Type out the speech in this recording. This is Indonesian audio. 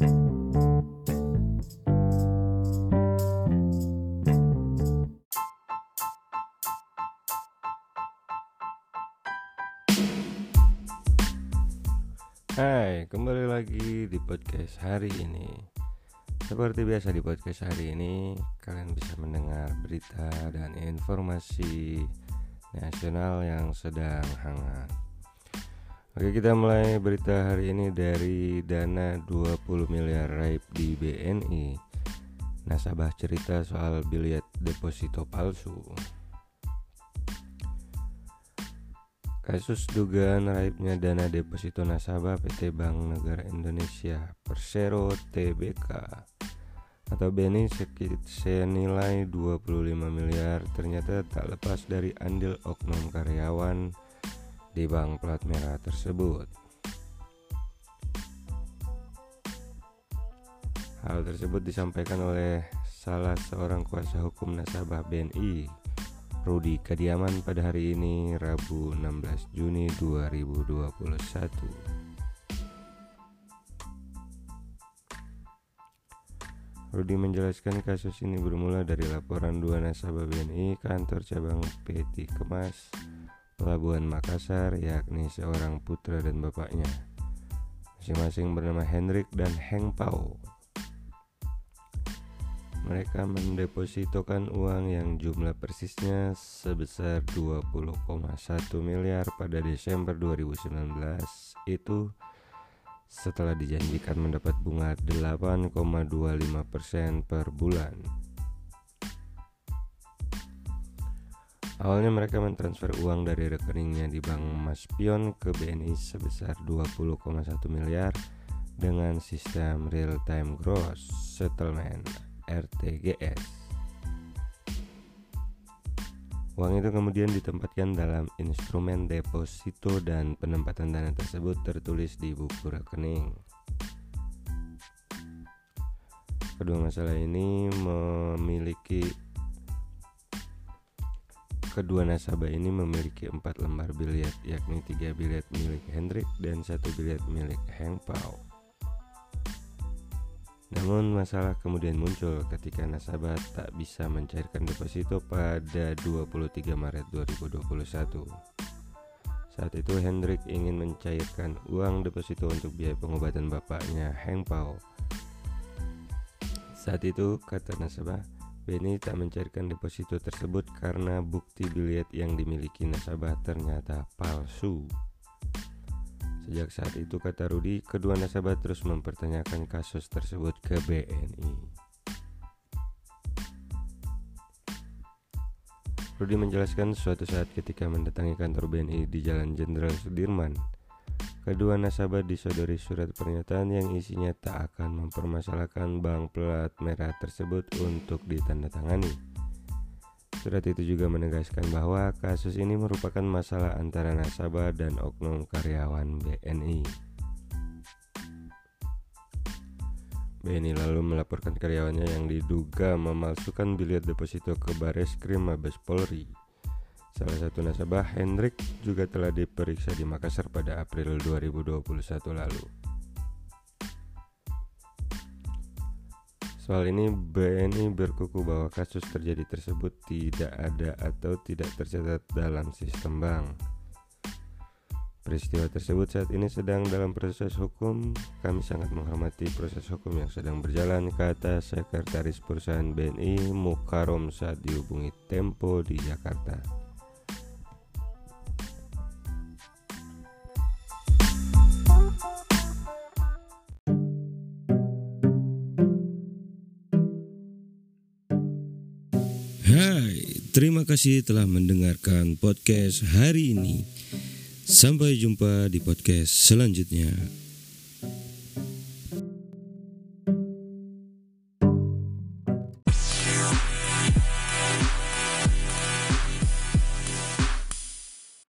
Hai, kembali lagi di podcast hari ini. Seperti biasa di podcast hari ini, kalian bisa mendengar berita dan informasi nasional yang sedang hangat. Oke, kita mulai berita hari ini dari dana 20 miliar raib di BNI. Nasabah cerita soal bilet deposito palsu. Kasus dugaan raibnya dana deposito nasabah PT Bank Negara Indonesia Persero TBK atau BNI senilai 25 miliar ternyata tak lepas dari andil oknum karyawan di bank plat merah tersebut. Hal tersebut disampaikan oleh salah seorang kuasa hukum nasabah BNI Rudi Kadiaman pada hari ini Rabu 16 Juni 2021 Rudi menjelaskan kasus ini bermula dari laporan dua nasabah BNI kantor cabang PT Kemas Pelabuhan Makassar yakni seorang putra dan bapaknya. Masing-masing bernama Hendrik dan Heng Pao. Mereka mendepositokan uang yang jumlah persisnya sebesar 20,1 miliar pada Desember 2019 itu setelah dijanjikan mendapat bunga 8,25% per bulan. Awalnya mereka mentransfer uang dari rekeningnya di Bank Maspion ke BNI sebesar 20,1 miliar dengan sistem real time gross settlement RTGS. Uang itu kemudian ditempatkan dalam instrumen deposito dan penempatan dana tersebut tertulis di buku rekening. Kedua masalah ini memiliki kedua nasabah ini memiliki empat lembar biliet, yakni tiga biliet milik Hendrik dan satu biliet milik Heng Pao. Namun masalah kemudian muncul ketika nasabah tak bisa mencairkan deposito pada 23 Maret 2021. Saat itu Hendrik ingin mencairkan uang deposito untuk biaya pengobatan bapaknya Heng Pao. Saat itu kata nasabah, Benny tak mencairkan deposito tersebut karena bukti bilet yang dimiliki nasabah ternyata palsu. Sejak saat itu kata Rudi, kedua nasabah terus mempertanyakan kasus tersebut ke BNI. Rudi menjelaskan suatu saat ketika mendatangi kantor BNI di Jalan Jenderal Sudirman, kedua nasabah disodori surat pernyataan yang isinya tak akan mempermasalahkan bank plat merah tersebut untuk ditandatangani. Surat itu juga menegaskan bahwa kasus ini merupakan masalah antara nasabah dan oknum karyawan BNI. BNI lalu melaporkan karyawannya yang diduga memalsukan bilet deposito ke Baris Krim Mabes Polri. Salah satu nasabah, Hendrik, juga telah diperiksa di Makassar pada April 2021 lalu. Soal ini BNI berkuku bahwa kasus terjadi tersebut tidak ada atau tidak tercatat dalam sistem bank. Peristiwa tersebut saat ini sedang dalam proses hukum. Kami sangat menghormati proses hukum yang sedang berjalan, kata Sekretaris Perusahaan BNI Mukarom saat dihubungi Tempo di Jakarta. Hai, terima kasih telah mendengarkan podcast hari ini. Sampai jumpa di podcast selanjutnya.